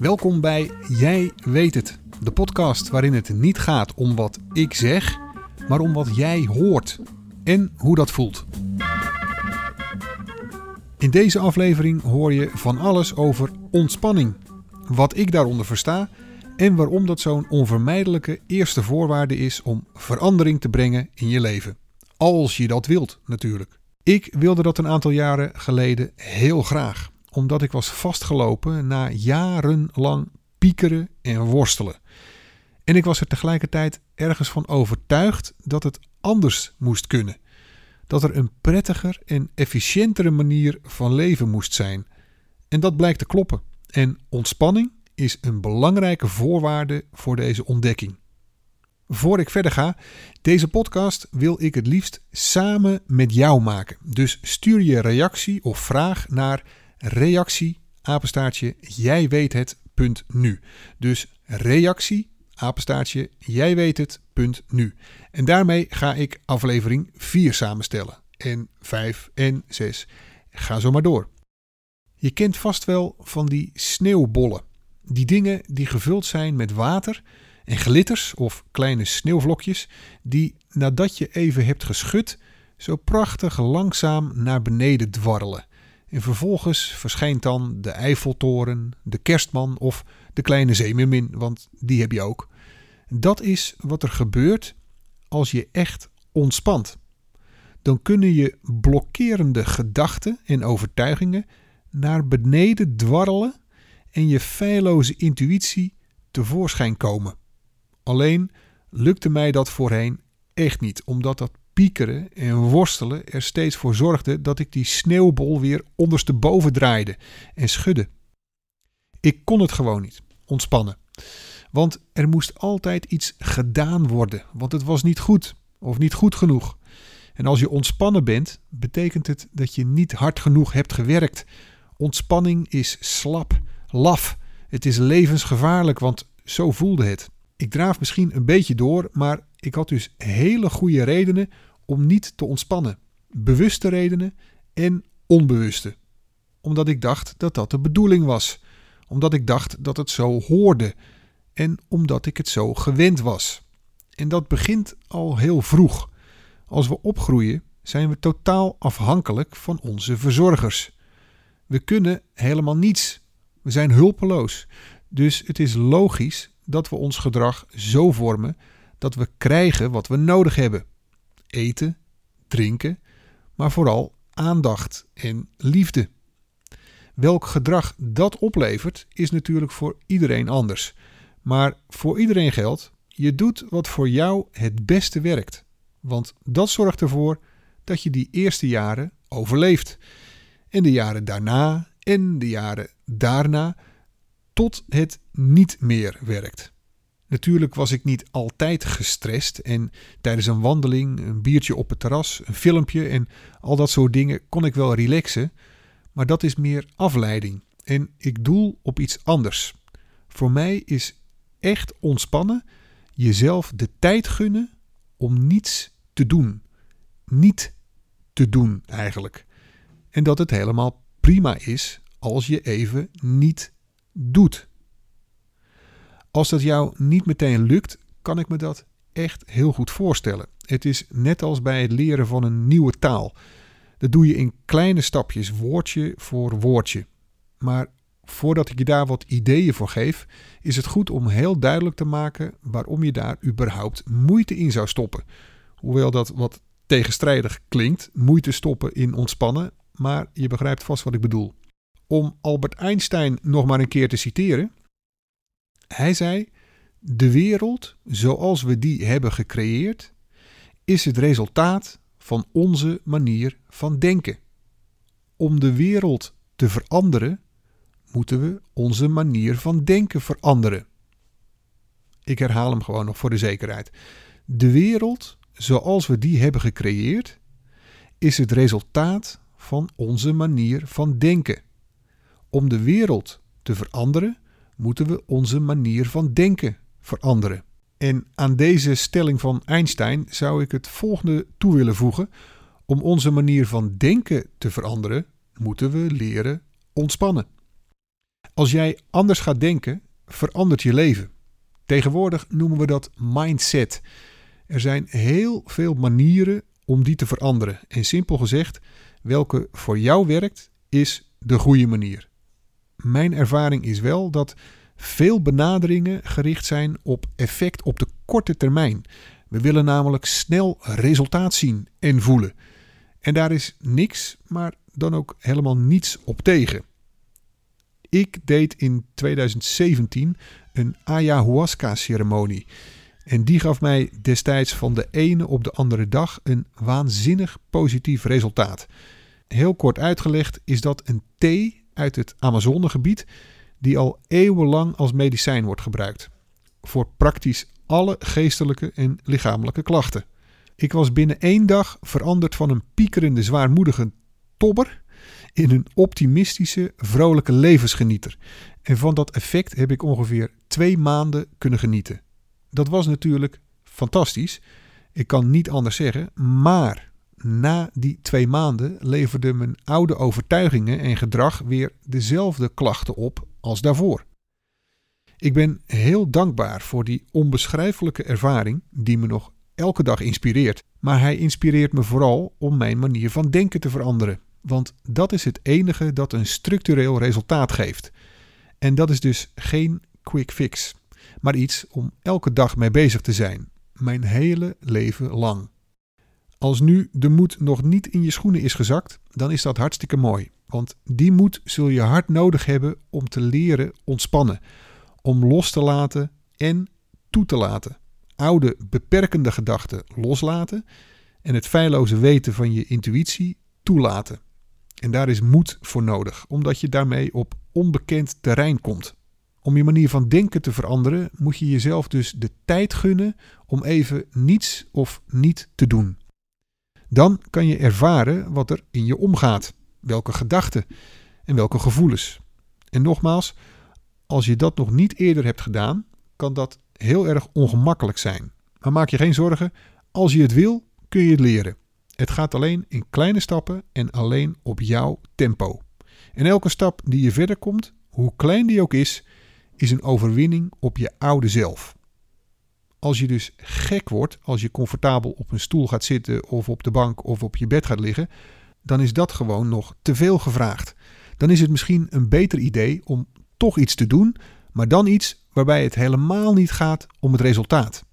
Welkom bij Jij weet het, de podcast waarin het niet gaat om wat ik zeg, maar om wat jij hoort en hoe dat voelt. In deze aflevering hoor je van alles over ontspanning, wat ik daaronder versta en waarom dat zo'n onvermijdelijke eerste voorwaarde is om verandering te brengen in je leven. Als je dat wilt, natuurlijk. Ik wilde dat een aantal jaren geleden heel graag, omdat ik was vastgelopen na jarenlang piekeren en worstelen. En ik was er tegelijkertijd ergens van overtuigd dat het anders moest kunnen. Dat er een prettiger en efficiëntere manier van leven moest zijn. En dat blijkt te kloppen. En ontspanning is een belangrijke voorwaarde voor deze ontdekking. Voor ik verder ga, deze podcast wil ik het liefst samen met jou maken. Dus stuur je reactie of vraag naar reactie apenstaartje jij weet het punt nu. Dus reactie apenstaartje jij weet het punt nu. En daarmee ga ik aflevering 4 samenstellen. En 5 en 6. Ga zo maar door. Je kent vast wel van die sneeuwbollen. Die dingen die gevuld zijn met water en glitters of kleine sneeuwvlokjes die nadat je even hebt geschud zo prachtig langzaam naar beneden dwarrelen. En vervolgens verschijnt dan de Eiffeltoren, de Kerstman of de kleine zeemermin, want die heb je ook. Dat is wat er gebeurt als je echt ontspant. Dan kunnen je blokkerende gedachten en overtuigingen naar beneden dwarrelen en je feilloze intuïtie tevoorschijn komen. Alleen lukte mij dat voorheen echt niet, omdat dat piekeren en worstelen er steeds voor zorgde dat ik die sneeuwbol weer ondersteboven draaide en schudde. Ik kon het gewoon niet ontspannen. Want er moest altijd iets gedaan worden, want het was niet goed of niet goed genoeg. En als je ontspannen bent, betekent het dat je niet hard genoeg hebt gewerkt. Ontspanning is slap, laf. Het is levensgevaarlijk, want zo voelde het. Ik draaf misschien een beetje door, maar ik had dus hele goede redenen om niet te ontspannen. Bewuste redenen en onbewuste. Omdat ik dacht dat dat de bedoeling was. Omdat ik dacht dat het zo hoorde. En omdat ik het zo gewend was. En dat begint al heel vroeg. Als we opgroeien zijn we totaal afhankelijk van onze verzorgers. We kunnen helemaal niets. We zijn hulpeloos. Dus het is logisch dat we ons gedrag zo vormen dat we krijgen wat we nodig hebben: eten, drinken, maar vooral aandacht en liefde. Welk gedrag dat oplevert is natuurlijk voor iedereen anders. Maar voor iedereen geldt: je doet wat voor jou het beste werkt. Want dat zorgt ervoor dat je die eerste jaren overleeft. En de jaren daarna en de jaren daarna tot het niet meer werkt. Natuurlijk was ik niet altijd gestrest en tijdens een wandeling, een biertje op het terras, een filmpje en al dat soort dingen kon ik wel relaxen, maar dat is meer afleiding en ik doel op iets anders. Voor mij is echt ontspannen jezelf de tijd gunnen om niets te doen. Niet te doen eigenlijk. En dat het helemaal prima is als je even niet doet. Als dat jou niet meteen lukt, kan ik me dat echt heel goed voorstellen. Het is net als bij het leren van een nieuwe taal. Dat doe je in kleine stapjes, woordje voor woordje. Maar voordat ik je daar wat ideeën voor geef, is het goed om heel duidelijk te maken waarom je daar überhaupt moeite in zou stoppen. Hoewel dat wat tegenstrijdig klinkt, moeite stoppen in ontspannen, maar je begrijpt vast wat ik bedoel. Om Albert Einstein nog maar een keer te citeren. Hij zei: De wereld zoals we die hebben gecreëerd, is het resultaat van onze manier van denken. Om de wereld te veranderen, moeten we onze manier van denken veranderen. Ik herhaal hem gewoon nog voor de zekerheid. De wereld zoals we die hebben gecreëerd, is het resultaat van onze manier van denken. Om de wereld te veranderen, moeten we onze manier van denken veranderen. En aan deze stelling van Einstein zou ik het volgende toe willen voegen. Om onze manier van denken te veranderen, moeten we leren ontspannen. Als jij anders gaat denken, verandert je leven. Tegenwoordig noemen we dat mindset. Er zijn heel veel manieren om die te veranderen. En simpel gezegd, welke voor jou werkt, is de goede manier. Mijn ervaring is wel dat veel benaderingen gericht zijn op effect op de korte termijn. We willen namelijk snel resultaat zien en voelen. En daar is niks, maar dan ook helemaal niets op tegen. Ik deed in 2017 een ayahuasca-ceremonie. En die gaf mij destijds van de ene op de andere dag een waanzinnig positief resultaat. Heel kort uitgelegd is dat een thee uit het Amazonegebied die al eeuwenlang als medicijn wordt gebruikt. Voor praktisch alle geestelijke en lichamelijke klachten. Ik was binnen één dag veranderd van een piekerende, zwaarmoedige tobber in een optimistische, vrolijke levensgenieter. En van dat effect heb ik ongeveer twee maanden kunnen genieten. Dat was natuurlijk fantastisch. Ik kan niet anders zeggen. Maar na die twee maanden leverden mijn oude overtuigingen en gedrag weer dezelfde klachten op als daarvoor. Ik ben heel dankbaar voor die onbeschrijfelijke ervaring die me nog elke dag inspireert. Maar hij inspireert me vooral om mijn manier van denken te veranderen. Want dat is het enige dat een structureel resultaat geeft. En dat is dus geen quick fix, maar iets om elke dag mee bezig te zijn, mijn hele leven lang. Als nu de moed nog niet in je schoenen is gezakt, dan is dat hartstikke mooi. Want die moed zul je hard nodig hebben om te leren ontspannen, om los te laten en toe te laten. Oude beperkende gedachten loslaten en het feilloze weten van je intuïtie toelaten. En daar is moed voor nodig, omdat je daarmee op onbekend terrein komt. Om je manier van denken te veranderen, moet je jezelf dus de tijd gunnen om even niets of niet te doen. Dan kan je ervaren wat er in je omgaat, welke gedachten en welke gevoelens. En nogmaals, als je dat nog niet eerder hebt gedaan, kan dat heel erg ongemakkelijk zijn. Maar maak je geen zorgen, als je het wil, kun je het leren. Het gaat alleen in kleine stappen en alleen op jouw tempo. En elke stap die je verder komt, hoe klein die ook is, is een overwinning op je oude zelf. Als je dus gek wordt, als je comfortabel op een stoel gaat zitten of op de bank of op je bed gaat liggen, dan is dat gewoon nog te veel gevraagd. Dan is het misschien een beter idee om toch iets te doen, maar dan iets waarbij het helemaal niet gaat om het resultaat.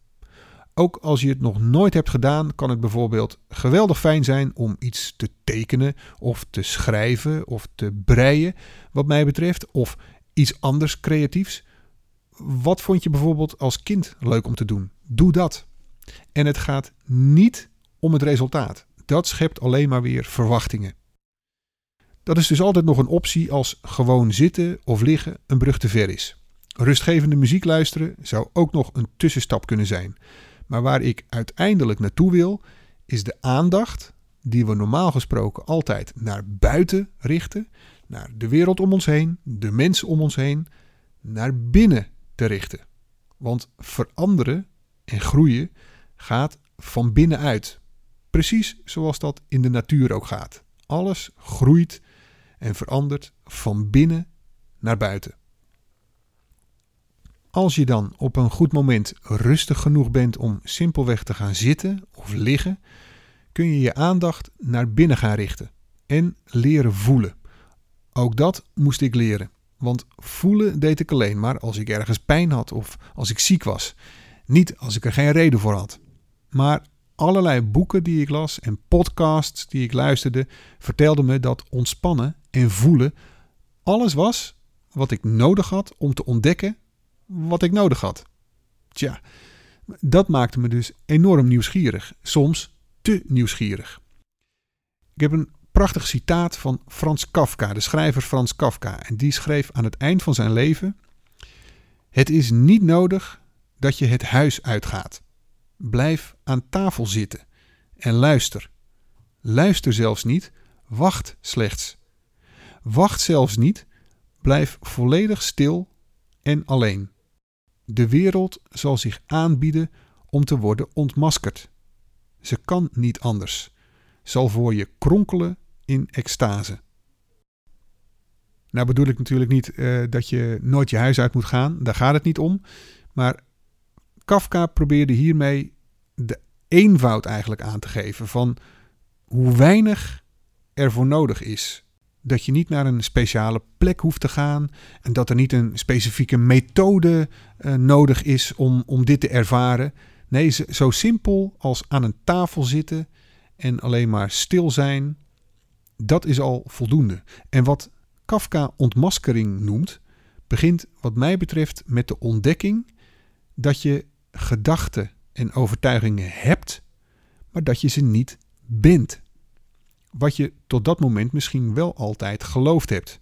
Ook als je het nog nooit hebt gedaan, kan het bijvoorbeeld geweldig fijn zijn om iets te tekenen of te schrijven of te breien, wat mij betreft, of iets anders creatiefs. Wat vond je bijvoorbeeld als kind leuk om te doen? Doe dat. En het gaat niet om het resultaat. Dat schept alleen maar weer verwachtingen. Dat is dus altijd nog een optie als gewoon zitten of liggen een brug te ver is. Rustgevende muziek luisteren zou ook nog een tussenstap kunnen zijn. Maar waar ik uiteindelijk naartoe wil, is de aandacht die we normaal gesproken altijd naar buiten richten, naar de wereld om ons heen, de mensen om ons heen, naar binnen te richten. Want veranderen en groeien gaat van binnenuit. Precies zoals dat in de natuur ook gaat. Alles groeit en verandert van binnen naar buiten. Als je dan op een goed moment rustig genoeg bent om simpelweg te gaan zitten of liggen, kun je je aandacht naar binnen gaan richten en leren voelen. Ook dat moest ik leren, want voelen deed ik alleen maar als ik ergens pijn had of als ik ziek was, niet als ik er geen reden voor had. Maar allerlei boeken die ik las en podcasts die ik luisterde vertelden me dat ontspannen en voelen alles was wat ik nodig had om te ontdekken wat ik nodig had. Tja, dat maakte me dus enorm nieuwsgierig, soms te nieuwsgierig. Ik heb een prachtig citaat van Frans Kafka, de schrijver Frans Kafka, en die schreef aan het eind van zijn leven: Het is niet nodig dat je het huis uitgaat. Blijf aan tafel zitten en luister. Luister zelfs niet, wacht slechts. Wacht zelfs niet, blijf volledig stil en alleen. De wereld zal zich aanbieden om te worden ontmaskerd. Ze kan niet anders. Zal voor je kronkelen in extase. Nou bedoel ik natuurlijk niet eh, dat je nooit je huis uit moet gaan. Daar gaat het niet om. Maar Kafka probeerde hiermee de eenvoud eigenlijk aan te geven van hoe weinig er voor nodig is. Dat je niet naar een speciale plek hoeft te gaan en dat er niet een specifieke methode uh, nodig is om, om dit te ervaren. Nee, zo simpel als aan een tafel zitten en alleen maar stil zijn, dat is al voldoende. En wat Kafka ontmaskering noemt, begint wat mij betreft met de ontdekking dat je gedachten en overtuigingen hebt, maar dat je ze niet bent. Wat je tot dat moment misschien wel altijd geloofd hebt.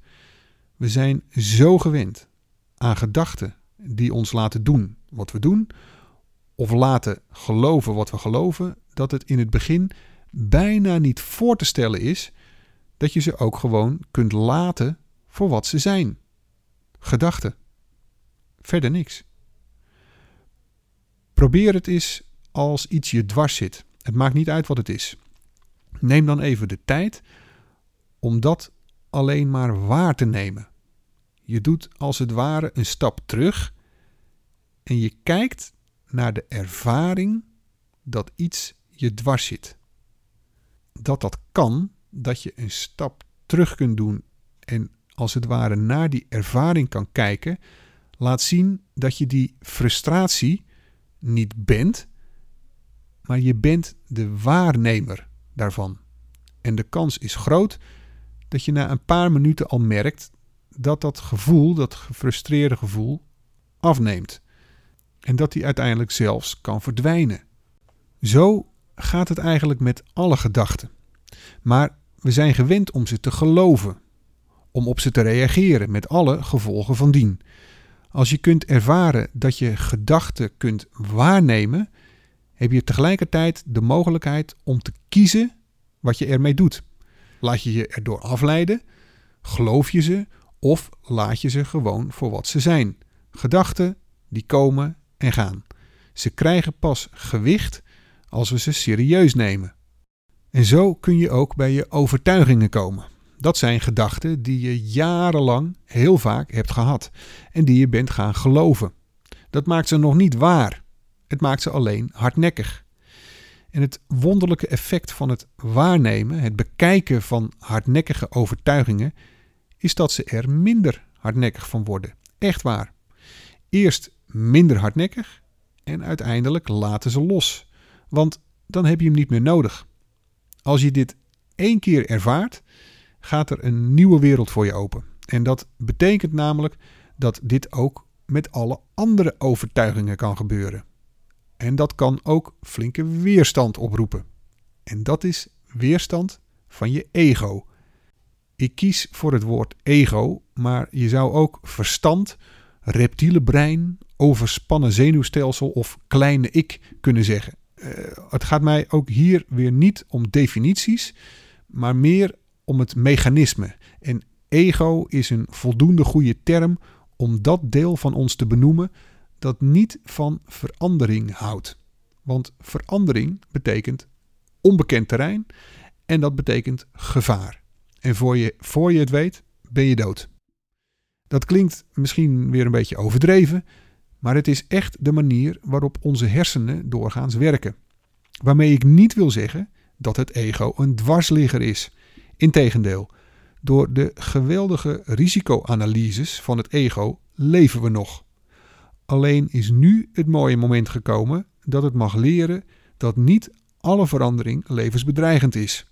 We zijn zo gewend aan gedachten die ons laten doen wat we doen, of laten geloven wat we geloven, dat het in het begin bijna niet voor te stellen is dat je ze ook gewoon kunt laten voor wat ze zijn. Gedachten. Verder niks. Probeer het eens als iets je dwars zit. Het maakt niet uit wat het is. Neem dan even de tijd om dat alleen maar waar te nemen. Je doet als het ware een stap terug en je kijkt naar de ervaring dat iets je dwars zit. Dat dat kan, dat je een stap terug kunt doen en als het ware naar die ervaring kan kijken, laat zien dat je die frustratie niet bent, maar je bent de waarnemer daarvan. En de kans is groot dat je na een paar minuten al merkt dat dat gevoel, dat gefrustreerde gevoel, afneemt. En dat die uiteindelijk zelfs kan verdwijnen. Zo gaat het eigenlijk met alle gedachten. Maar we zijn gewend om ze te geloven, om op ze te reageren met alle gevolgen van dien. Als je kunt ervaren dat je gedachten kunt waarnemen, heb je tegelijkertijd de mogelijkheid om te kiezen wat je ermee doet. Laat je je erdoor afleiden, geloof je ze of laat je ze gewoon voor wat ze zijn. Gedachten die komen en gaan. Ze krijgen pas gewicht als we ze serieus nemen. En zo kun je ook bij je overtuigingen komen. Dat zijn gedachten die je jarenlang heel vaak hebt gehad en die je bent gaan geloven. Dat maakt ze nog niet waar. Het maakt ze alleen hardnekkig. En het wonderlijke effect van het waarnemen, het bekijken van hardnekkige overtuigingen, is dat ze er minder hardnekkig van worden. Echt waar. Eerst minder hardnekkig en uiteindelijk laten ze los. Want dan heb je hem niet meer nodig. Als je dit één keer ervaart, gaat er een nieuwe wereld voor je open. En dat betekent namelijk dat dit ook met alle andere overtuigingen kan gebeuren. En dat kan ook flinke weerstand oproepen. En dat is weerstand van je ego. Ik kies voor het woord ego, maar je zou ook verstand, reptiele brein, overspannen zenuwstelsel of kleine ik kunnen zeggen. Uh, het gaat mij ook hier weer niet om definities, maar meer om het mechanisme. En ego is een voldoende goede term om dat deel van ons te benoemen dat niet van verandering houdt. Want verandering betekent onbekend terrein en dat betekent gevaar. En voor je, voor je het weet, ben je dood. Dat klinkt misschien weer een beetje overdreven, maar het is echt de manier waarop onze hersenen doorgaans werken. Waarmee ik niet wil zeggen dat het ego een dwarsligger is. Integendeel, door de geweldige risicoanalyses van het ego leven we nog. Alleen is nu het mooie moment gekomen dat het mag leren dat niet alle verandering levensbedreigend is.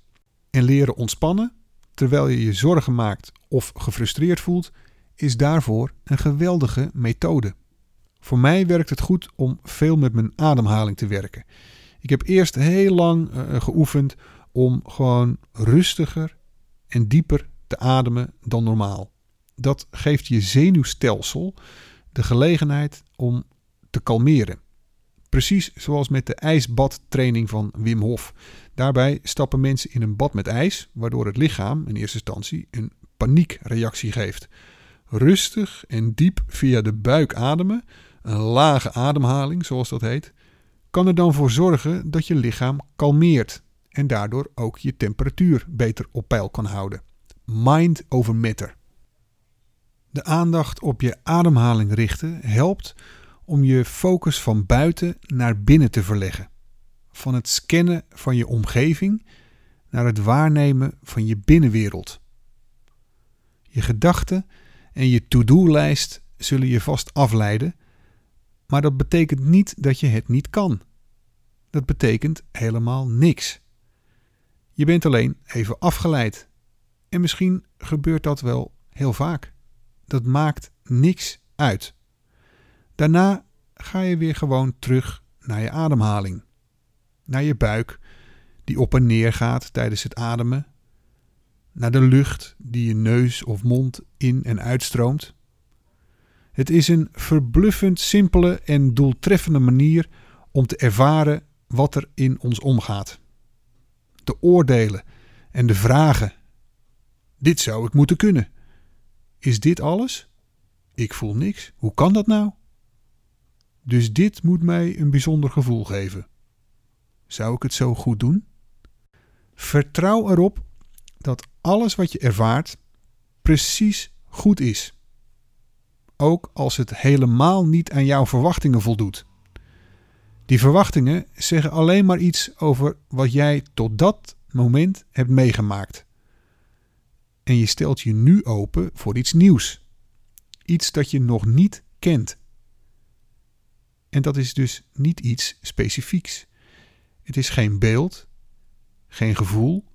En leren ontspannen terwijl je je zorgen maakt of gefrustreerd voelt, is daarvoor een geweldige methode. Voor mij werkt het goed om veel met mijn ademhaling te werken. Ik heb eerst heel lang uh, geoefend om gewoon rustiger en dieper te ademen dan normaal. Dat geeft je zenuwstelsel de gelegenheid om te kalmeren. Precies zoals met de ijsbadtraining van Wim Hof. Daarbij stappen mensen in een bad met ijs, waardoor het lichaam in eerste instantie een paniekreactie geeft. Rustig en diep via de buik ademen, een lage ademhaling zoals dat heet, kan er dan voor zorgen dat je lichaam kalmeert en daardoor ook je temperatuur beter op peil kan houden. Mind over matter. De aandacht op je ademhaling richten helpt om je focus van buiten naar binnen te verleggen. Van het scannen van je omgeving naar het waarnemen van je binnenwereld. Je gedachten en je to-do-lijst zullen je vast afleiden, maar dat betekent niet dat je het niet kan. Dat betekent helemaal niks. Je bent alleen even afgeleid. En misschien gebeurt dat wel heel vaak. Dat maakt niks uit. Daarna ga je weer gewoon terug naar je ademhaling. Naar je buik, die op en neer gaat tijdens het ademen. Naar de lucht die je neus of mond in en uitstroomt. Het is een verbluffend simpele en doeltreffende manier om te ervaren wat er in ons omgaat. De oordelen en de vragen. Dit zou ik moeten kunnen. Is dit alles? Ik voel niks. Hoe kan dat nou? Dus dit moet mij een bijzonder gevoel geven. Zou ik het zo goed doen? Vertrouw erop dat alles wat je ervaart precies goed is. Ook als het helemaal niet aan jouw verwachtingen voldoet. Die verwachtingen zeggen alleen maar iets over wat jij tot dat moment hebt meegemaakt. En je stelt je nu open voor iets nieuws. Iets dat je nog niet kent. En dat is dus niet iets specifieks. Het is geen beeld, geen gevoel,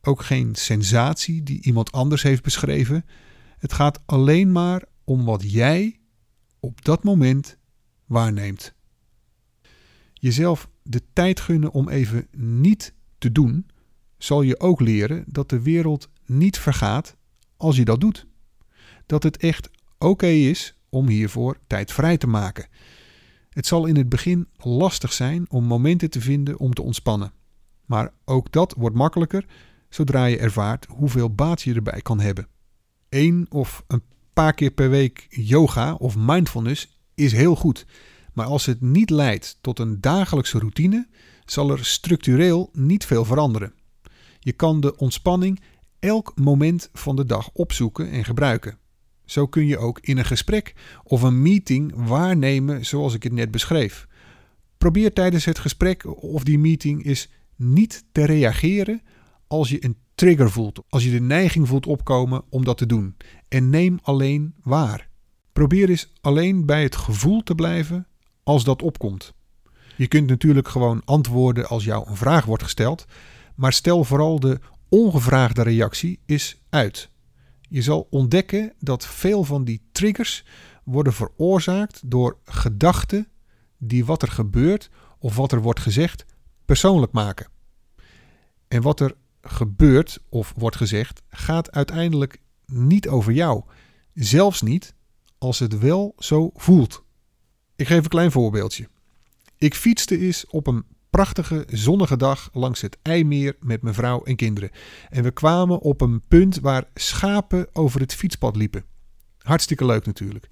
ook geen sensatie die iemand anders heeft beschreven. Het gaat alleen maar om wat jij op dat moment waarneemt. Jezelf de tijd gunnen om even niet te doen, zal je ook leren dat de wereld niet vergaat als je dat doet. Dat het echt oké is om hiervoor tijd vrij te maken. Het zal in het begin lastig zijn om momenten te vinden om te ontspannen. Maar ook dat wordt makkelijker zodra je ervaart hoeveel baat je erbij kan hebben. Eén of een paar keer per week yoga of mindfulness is heel goed. Maar als het niet leidt tot een dagelijkse routine, zal er structureel niet veel veranderen. Je kan de ontspanning elk moment van de dag opzoeken en gebruiken. Zo kun je ook in een gesprek of een meeting waarnemen zoals ik het net beschreef. Probeer tijdens het gesprek of die meeting is niet te reageren als je een trigger voelt, als je de neiging voelt opkomen om dat te doen. En neem alleen waar. Probeer eens alleen bij het gevoel te blijven als dat opkomt. Je kunt natuurlijk gewoon antwoorden als jou een vraag wordt gesteld, maar stel vooral de ongevraagde reactie is uit. Je zal ontdekken dat veel van die triggers worden veroorzaakt door gedachten die wat er gebeurt of wat er wordt gezegd persoonlijk maken. En wat er gebeurt of wordt gezegd gaat uiteindelijk niet over jou, zelfs niet als het wel zo voelt. Ik geef een klein voorbeeldje. Ik fietste eens op een prachtige zonnige dag langs het IJmeer met mijn vrouw en kinderen. En we kwamen op een punt waar schapen over het fietspad liepen. Hartstikke leuk natuurlijk.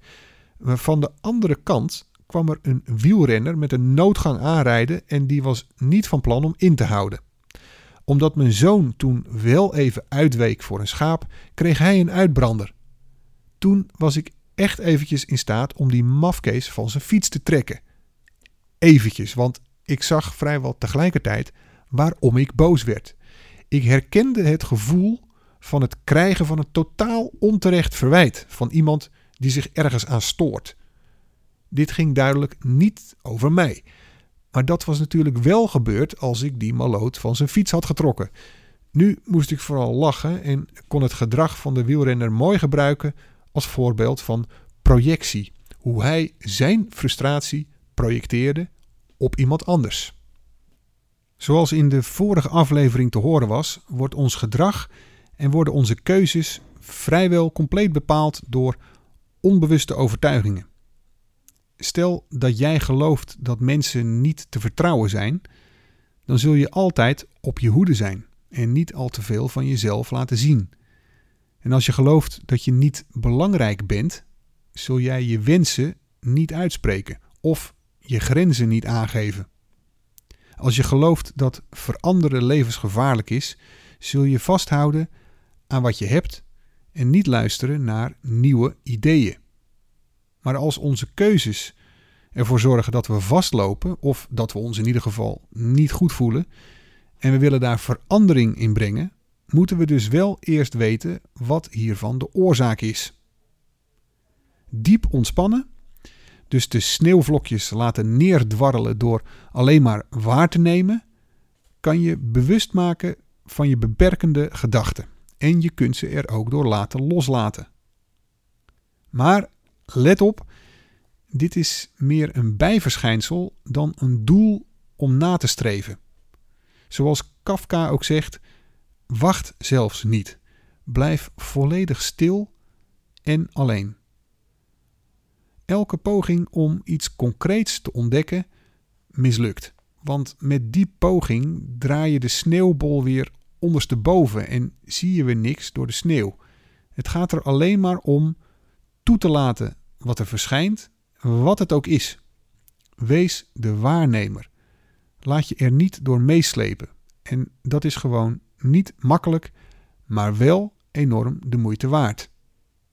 Maar van de andere kant kwam er een wielrenner met een noodgang aanrijden en die was niet van plan om in te houden. Omdat mijn zoon toen wel even uitweek voor een schaap, kreeg hij een uitbrander. Toen was ik echt eventjes in staat om die mafkees van zijn fiets te trekken. Eventjes, want ik zag vrijwel tegelijkertijd waarom ik boos werd. Ik herkende het gevoel van het krijgen van een totaal onterecht verwijt van iemand die zich ergens aan stoort. Dit ging duidelijk niet over mij. Maar dat was natuurlijk wel gebeurd als ik die maloot van zijn fiets had getrokken. Nu moest ik vooral lachen en kon het gedrag van de wielrenner mooi gebruiken als voorbeeld van projectie. Hoe hij zijn frustratie projecteerde op iemand anders. Zoals in de vorige aflevering te horen was, wordt ons gedrag en worden onze keuzes vrijwel compleet bepaald door onbewuste overtuigingen. Stel dat jij gelooft dat mensen niet te vertrouwen zijn, dan zul je altijd op je hoede zijn en niet al te veel van jezelf laten zien. En als je gelooft dat je niet belangrijk bent, zul jij je wensen niet uitspreken of je grenzen niet aangeven. Als je gelooft dat veranderen levensgevaarlijk is, zul je vasthouden aan wat je hebt en niet luisteren naar nieuwe ideeën. Maar als onze keuzes ervoor zorgen dat we vastlopen, of dat we ons in ieder geval niet goed voelen, en we willen daar verandering in brengen, moeten we dus wel eerst weten wat hiervan de oorzaak is. Diep ontspannen, dus de sneeuwvlokjes laten neerdwarrelen door alleen maar waar te nemen, kan je bewust maken van je beperkende gedachten. En je kunt ze er ook door laten loslaten. Maar let op, dit is meer een bijverschijnsel dan een doel om na te streven. Zoals Kafka ook zegt, wacht zelfs niet. Blijf volledig stil en alleen. Elke poging om iets concreets te ontdekken mislukt. Want met die poging draai je de sneeuwbol weer ondersteboven en zie je weer niks door de sneeuw. Het gaat er alleen maar om toe te laten wat er verschijnt, wat het ook is. Wees de waarnemer. Laat je er niet door meeslepen. En dat is gewoon niet makkelijk, maar wel enorm de moeite waard.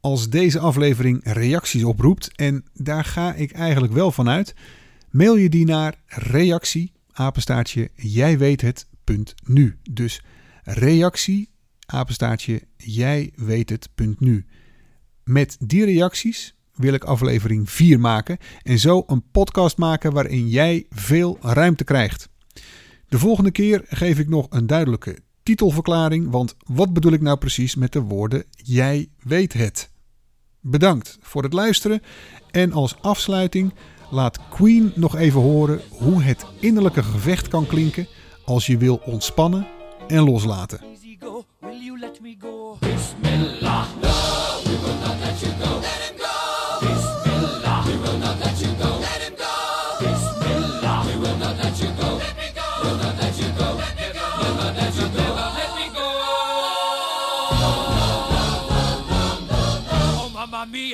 Als deze aflevering reacties oproept, en daar ga ik eigenlijk wel van uit, mail je die naar reactie apenstaartje jij weet het punt nu. Dus reactie apenstaartje jij weet het punt nu. Met die reacties wil ik aflevering 4 maken en zo een podcast maken waarin jij veel ruimte krijgt. De volgende keer geef ik nog een duidelijke titelverklaring, want wat bedoel ik nou precies met de woorden jij weet het? Bedankt voor het luisteren en als afsluiting laat Queen nog even horen hoe het innerlijke gevecht kan klinken als je wil ontspannen en loslaten.